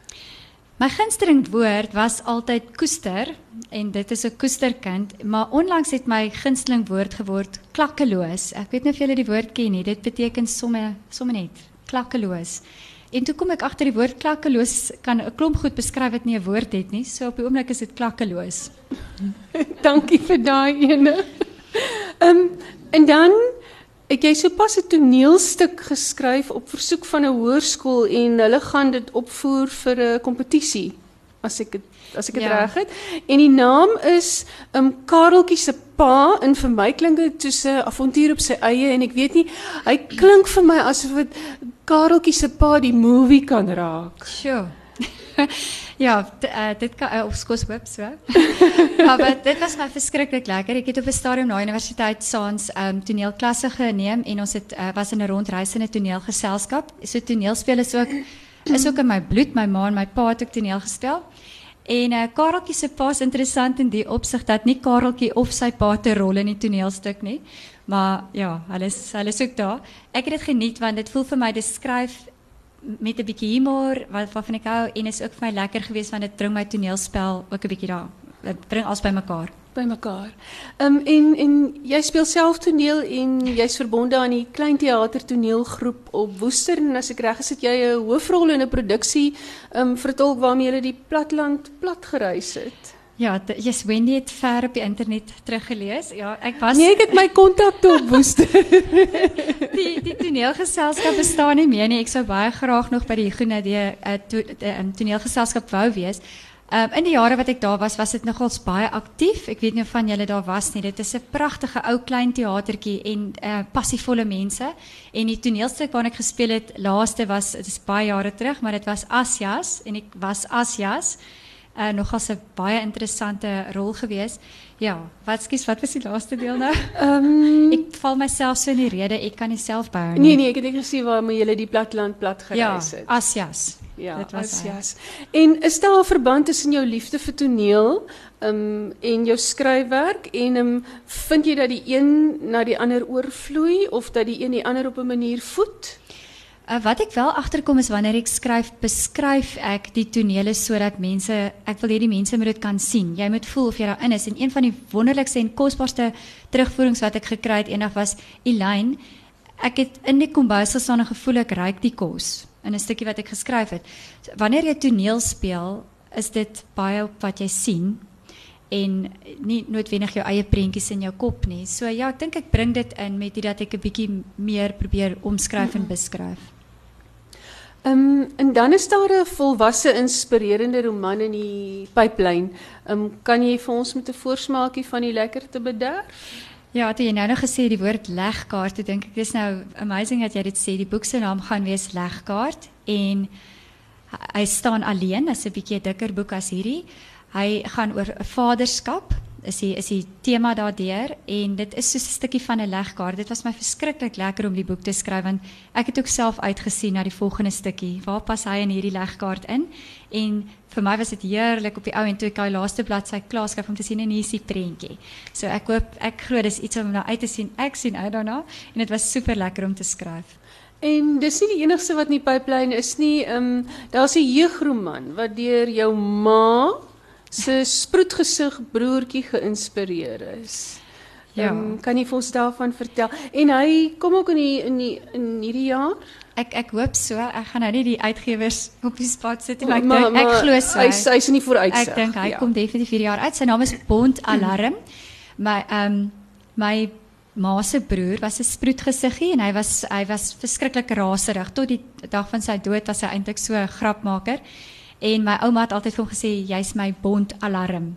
My gunsteling woord was altyd koester en dit is 'n koesterkind, maar onlangs het my gunsteling woord geword klakkeloos. Ek weet nie of julle die woord ken nie. Dit beteken somme somme net klakkeloos. En toe kom ek agter die woord klakkeloos kan 'n klomp goed beskryf wat nie 'n woord het nie. So op die oomblik is dit klakkeloos. Dankie vir daai ene. Ehm um, en dan Ek jy sopas 'n toneelstuk geskryf op versoek van 'n hoërskool en hulle gaan dit opvoer vir 'n kompetisie as ek het, as ek dit ja. reg het. En die naam is um Kareltjie se pa en vir my klink dit soos 'n avontuur op sy eie en ek weet nie hy klink vir my asof dit Kareltjie se pa die movie kan raak. Sjoe. ja, uh, dit kan uh, op skool hoop so. maar dit was my verskriklik lekker. Ek het op 'n stadium na universiteit saans um toneelklasse geneem en ons het uh, was in 'n rondreisende toneelgeselskap. So toneelspel is ook is ook in my bloed. My ma en my pa het ook toneel gespeel. En uh, Kareltjie se pa is interessant in die opsig dat nie Kareltjie of sy pa te rol in die toneelstuk nie. Maar ja, hulle is hulle is ook daar. Ek het dit geniet want dit voel vir my dis skryf met 'n bietjie humor wat waarvan ek hou en is ook vir lekker geweest want dit bring my toneelspel ook 'n bietjie daar. Dit bring alles bymekaar. Bymekaar. Ehm um, en en jy speel self toneel en jy's verbonde aan die klein teater toneelgroep op Woester en as ek reg is het jy 'n hoofrol in 'n produksie ehm um, vertolk waarmee die platland plat gereis. Ja, yes, Wendy het ver op die internet teruggelees. Ja, ek was Nee, ek het my kontakte op Woester. die die toneelgeselskap bestaan nie meer nie. Ek sou baie graag nog by die Gune die 'n uh, to, uh, toneelgeselskap wou wees. Um, in die jare wat ek daar was, was dit nogals baie aktief. Ek weet nie of van julle daar was nie. Dit is 'n pragtige ou klein teatertjie en uh, passievolle mense. En die toneelstuk waarna ek gespeel het, laaste was dit is baie jare terug, maar dit was Asjas en ek was Asjas uh, nogal 'n baie interessante rol gewees. Ja, wat skies, wat was die laaste deel nou? Ehm um, ek val myself so in die rede, ek kan nie self bou nie. Nee nee, ek het net gesien waar moet julle die platland plat gereis het. Ja, Asjas. Ja, Dit was hy. Asias. En is daar 'n verband tussen jou liefde vir toneel um en jou skryfwerk en um vind jy dat die een na die ander oorvloei of dat die een die ander op 'n manier voed? Uh, wat ek wel agterkom is wanneer ek skryf, beskryf ek die tonele sodat mense, ek wil hê die mense moet dit kan sien. Jy moet voel of jy daarin is. En een van die wonderlikste en kosbaarste terugvoerings wat ek gekry het eendag was Elaine, ek het in die kombuis gestaan en gevoel ek ruik die kos in 'n stukkie wat ek geskryf het. So, wanneer jy toneel speel, is dit baie op wat jy sien en nie noodwendig jou eie prentjies in jou kop nie. So ja, ek dink ek bring dit in met dit dat ek 'n bietjie meer probeer omskryf en beskryf. Um en dan is daar 'n volwasse inspirerende roman in die pyplyn. Um kan jy vir ons met 'n voorsmaakie van die lekkerte bederf? Ja, toe jy nou nog gesê die woord legkaart, toe dink ek dis nou amazing dat jy dit sê. Die boek se naam gaan wees Legkaart en hy staan alleen, dis 'n bietjie dikker boek as hierdie. Hy gaan oor 'n vaderskap. Is die is die tema daardeur en dit is soos 'n stukkie van 'n legkaart. Dit was my verskriklik lekker om die boek te skryf want ek het ook self uitgesien na die volgende stukkie. Waar pas hy in hierdie legkaart in? En vir my was dit heerlik op die ou en toe ek daai laaste bladsy klaar skryf om te sien en hier is die prentjie. So ek hoop ek glo dis iets om na uit te sien. Ek sien uit daarna en dit was super lekker om te skryf. En dis nie die enigste wat in die pyplyn is nie. Um daar's 'n jeugroman wat deur jou ma se sproetgesig broertjie geïnspireer is. Ja. Um, kan jy vir ons daarvan vertel? En hy kom ook in die in die in hierdie jaar. Ek ek hoop so. Ek gaan nou nie die uitgewers op die spot sit nie, maar ek dink ek glo so. Hy hy's nie vooruitsig. Ek dink hy ja. kom definitief hierdie jaar uit. Sy naam is Bond Alarm. My ehm um, my ma se broer was 'n sproetgesiggie en hy was hy was verskriklik raserig tot die dag van sy dood was hy eintlik so 'n grapmaker. En my ouma het altyd vir hom gesê jy's my bond alarm.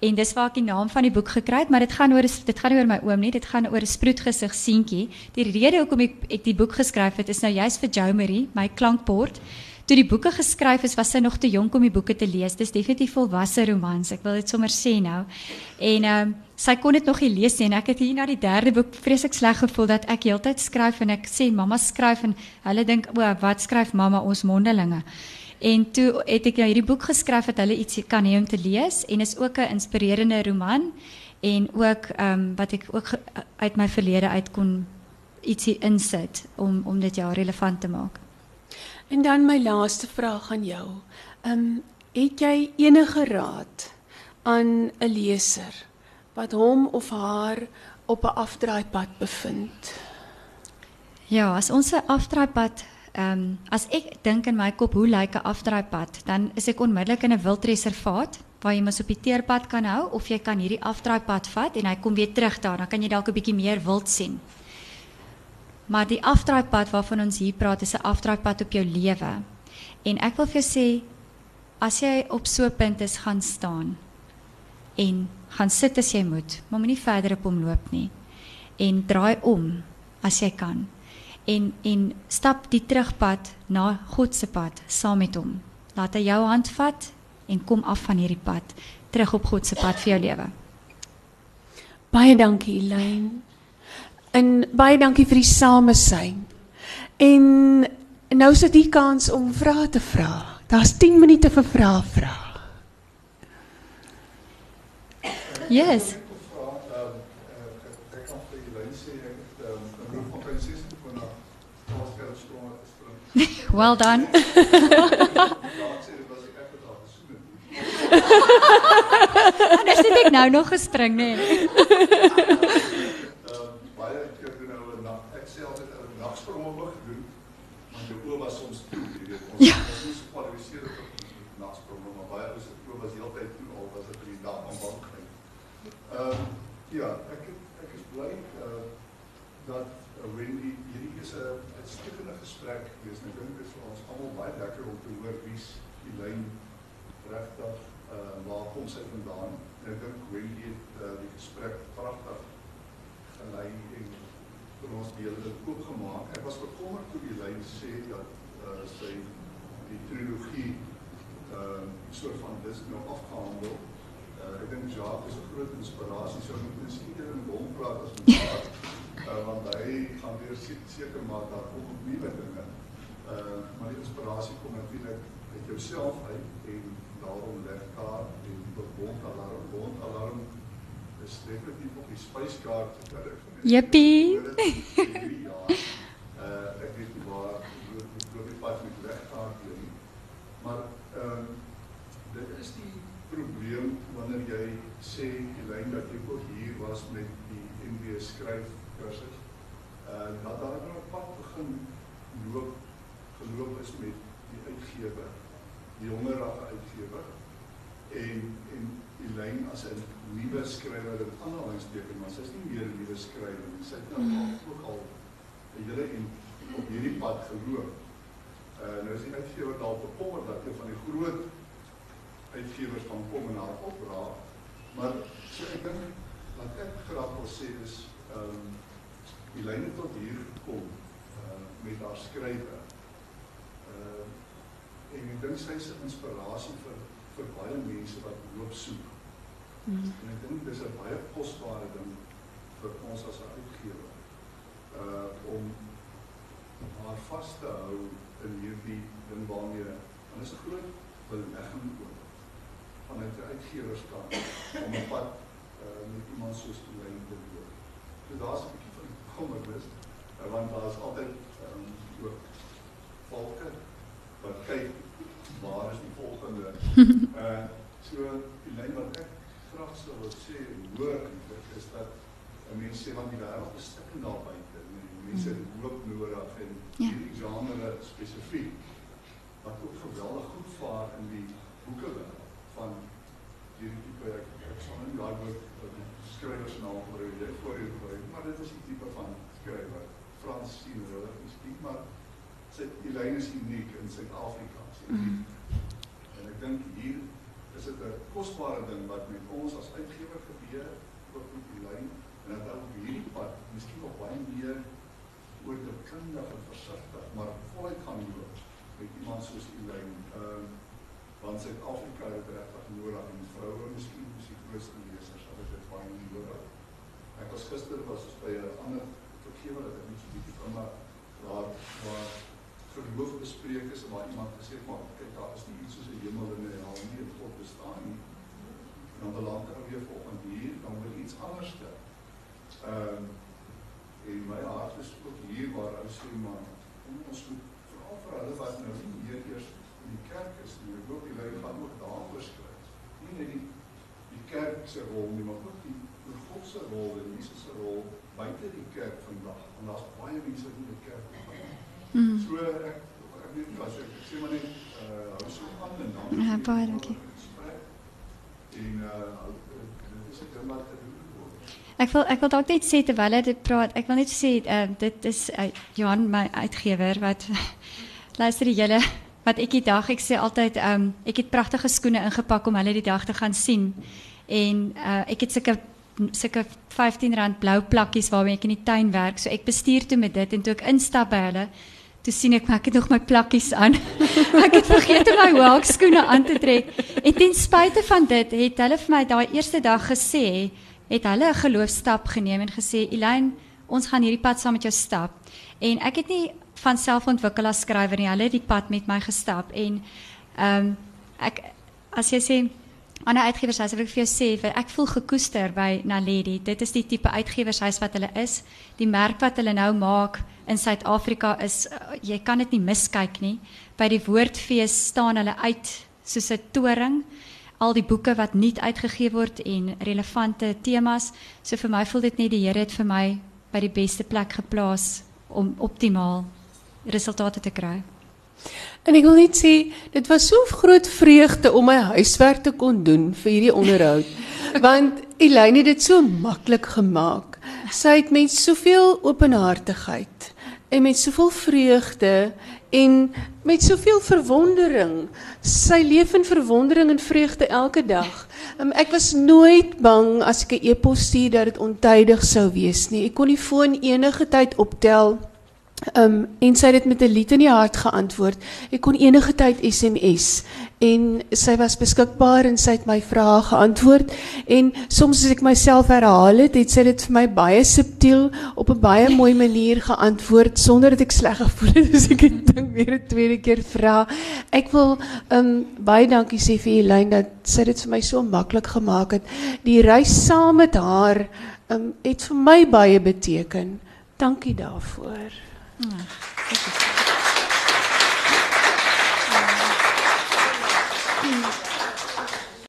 En dis waar ek die naam van die boek gekry het, maar dit gaan oor dit gaan nie oor my oom nie, dit gaan oor 'n sproetgesig seentjie. Die rede hoekom ek ek die boek geskryf het is nou juist vir Jo Marie, my klankbord. Toe die boeke geskryf is, was sy nog te jonk om die boeke te lees. Dis definitief volwasse romans. Ek wil dit sommer sê nou. En ehm um, sy kon dit nog nie lees nie en ek het hier na die derde boek vreeslik sleg gevoel dat ek heeltyd skryf en ek sê mamma skryf en hulle dink o, wat skryf mamma ons mondelinge. En toe het ek nou hierdie boek geskryf dat hulle iets kan hê om te lees en is ook 'n inspirerende roman en ook ehm um, wat ek ook uit my verlede uit kon ietsie insit om om dit ja relevant te maak. En dan my laaste vraag aan jou. Ehm um, het jy enige raad aan 'n leser wat hom of haar op 'n afdraaipad bevind? Ja, as ons 'n afdraaipad ehm um, as ek dink in my kop hoe lyk 'n afdraaipad, dan is ek onmiddellik in 'n wildreservaat waar jy mos op die teerpad kan hou of jy kan hierdie afdraaipad vat en hy kom weer terug daar, dan kan jy dalk 'n bietjie meer wild sien. Maar die afdraaipad waarvan ons hier praat is 'n afdraaipad op jou lewe. En ek wil vir jou sê as jy op so 'n punt is, gaan staan en gaan sit as jy moet, maar moenie verder op hom loop nie. En draai om as jy kan. En en stap die terugpad na God se pad saam met hom. Laat hy jou hand vat en kom af van hierdie pad terug op God se pad vir jou lewe. Baie dankie Elaine. En baie dankie vir die samesyn. En nou is dit die kans om vrae te vra. Daar's 10 minute vir vrae vra. Yes. Well done. Ek sê dit was ek het. Het nou nog gespring, nê. Ehm, baie keer doen nou 'n nag, ek sê altyd 'n nagsprong ook gedoen, want jou oë was soms toe, jy weet. Ons Ja. was nie so gekwalifiseer op nagspronge, maar baie ouens se oë was heeltyd toe al was dit vir die dag aan bank. Ehm ja, ek het, ek is bly uh, dat uh, Wendy hierdie is 'n uitstekende gesprek gewees. Ek dink dit is vir ons almal baie lekker om te hoor wie's die lyn regtig uh, waar kom sy vandaan. En ek dink Wendy het uh, die gesprek pragtig gelei en vir ons die hele ding oopgemaak. Ek was bekommerd toe die lyn sê dat uh, sy die trilogie uh, soort van dis nou afgehandel. Uh, ek dink Jacques is 'n groot inspirasie. Sou moet mens ieder in hom praat as met Jacques. Uh, want hy gaan weer se- seker maak daar kom nuwe dinge. Uh, maar die inspirasie kom natuurlik uit jouself uit en daarom legkaart en bondalarm. Bondalarm is definitief op die spyskaart gekry. Jippie. Ja. Uh ek weet nie waar die groot pad met legkaart lê nie. Maar ehm um, dit is die probleem wanneer jy sê Elyn dat jy ook hier was met die MB skryf kursus. Uh dat daar nou 'n pad begin loop geloop is met die uitgewer, die hongerige uitgewer en en Elyn as 'n nuwe skrywer in aanhalingstekens, maar sy is nie meer 'n nuwe skrywer nie. Sy het nou ook al 'n hele en op hierdie pad geloop. Uh nou is die uitgewer dalk bekommerd dat een van die groot uitgewers van kom en haar opdra. Maar so ek dink wat ek graag wil sê is ehm um, Elyn het tot hier gekom uh met haar skrywe. Uh en ek dink sy is 'n inspirasie vir vir baie mense wat loop soek. Mm. En ek dink dis 'n baie kosbare ding vir ons as 'n uitgewer. Uh om haar vas te hou in hierdie ding waarmee en is 'n groot belegging ook vanuit die uitgewerskant om 'n pad uh met iemand soos Elyn te loop. So daar's 'n bietjie van kommernis uh, want daar is altyd um, ook volke wat kyk waar is die volgende uh so die lyn wat ek graag sou wil sê hoor is dat 'n mens sê want die wêreld is stikken daar buite mense het hoop nodig en ja. hierdie genre spesifiek wat ook geweldig goed vaar in die boeke van hierdie tipe ek, ek sal nie daai woord skrywers naam gebruik jy voor jou gebruik maar dit is die tipe van skrywer Frans sien hulle miskien maar sy die lyn is uniek in Suid-Afrika. Mm. En ek dink hier is dit 'n kosbare ding wat met ons as uitgewer gebeur ook met die lyn en dat ook hierdie pad miskien nog baie meer oor die kundig en versigtig maar voluit gaan loop met iemand soos die lyn. Ehm uh, want Suid-Afrika het regtig nodig en vroue miskien is die grootste lesers as dit baie nodig. Ek was gister was by 'n ander vergewe dat ek nie so bietjie kan maar waar waar geloof bespreek is waar iemand gesê het maar kyk daar is nie iets soos 'n hemel en 'n hel nie en God bestaan nie. En dan beland ek weer volgende hier dan wil iets anders te. Ehm um, en my hart is ook hier waar ou sê maar ons moet veral vir hulle wat nou nie meer eers in die kerk is nie. Ek hoop die lei gaan ook daaroor skryf. Nie net die die kerk se rol nie, maar ook die God se rol en Jesus se rol buite die kerk vandag. En daar's baie mense in die kerk. Mm. So ek ek weet nie as ek sê maar net uh hou so aan en dan. Ja, baie dankie. En uh dis ek dan maar te doen. Ek wil ek wil dalk net sê terwyl hy dit praat, ek wil net sê uh, dit is uh, Johan my uitgewer wat luister die hele wat ek die dag ek sê altyd um ek het pragtige skoene ingepak om hulle die dag te gaan sien. En uh ek het sulke sulke R15 blou plakkies waarmee ek in die tuin werk. So ek bestuur toe met dit en toe ek instap by hulle, toe sien ek maar ek het nog my plakkies aan. ek het vergeet om my hoekskoene aan te trek. En ten spyte van dit het hulle vir my daai eerste dag gesê, het hulle 'n geloofstap geneem en gesê, "Elyn, ons gaan hierdie pad saam met jou stap." En ek het nie van self ontwikkel as skrywer nie. Hulle het die pad met my gestap en ehm um, ek as jy sê ander uitgewershuis wil ek vir jou sê ek voel gekoester by Naledi. Dit is die tipe uitgewershuis wat hulle is. Die merk wat hulle nou maak in Suid-Afrika is uh, jy kan dit nie miskyk nie. By die woordfees staan hulle uit soos 'n toring. Al die boeke wat nuut uitgegee word en relevante temas. So vir my voel dit net die Here het vir my by die beste plek geplaas om optimaal resultate te kry. En ek wil net sê, dit was so groot vreugde om my huiswerk te kon doen vir hierdie onderhoud. Want Elaine het dit so maklik gemaak. Sy het met soveel openhartigheid en met soveel vreugde en met soveel verwondering. Sy leef in verwondering en vreugde elke dag. Um, ek was nooit bang as ek 'n e-pos stuur dat dit ontydig sou wees nie. Ek kon die foon enige tyd optel Um en sy het dit met 'n lied in die hart geantwoord. Ek kon enige tyd SMS en sy was beskikbaar en sy het my vrae geantwoord en soms as ek myself herhaal het, het sy dit vir my baie subtiel op 'n baie mooi manier geantwoord sonder dat ek sleg gevoel het as ek dit dink weer 'n tweede keer vra. Ek wil um baie dankie sê vir Elyn dat sy dit vir my so maklik gemaak het. Die reis saam met haar um het vir my baie beteken. Dankie daarvoor. Ja, dit is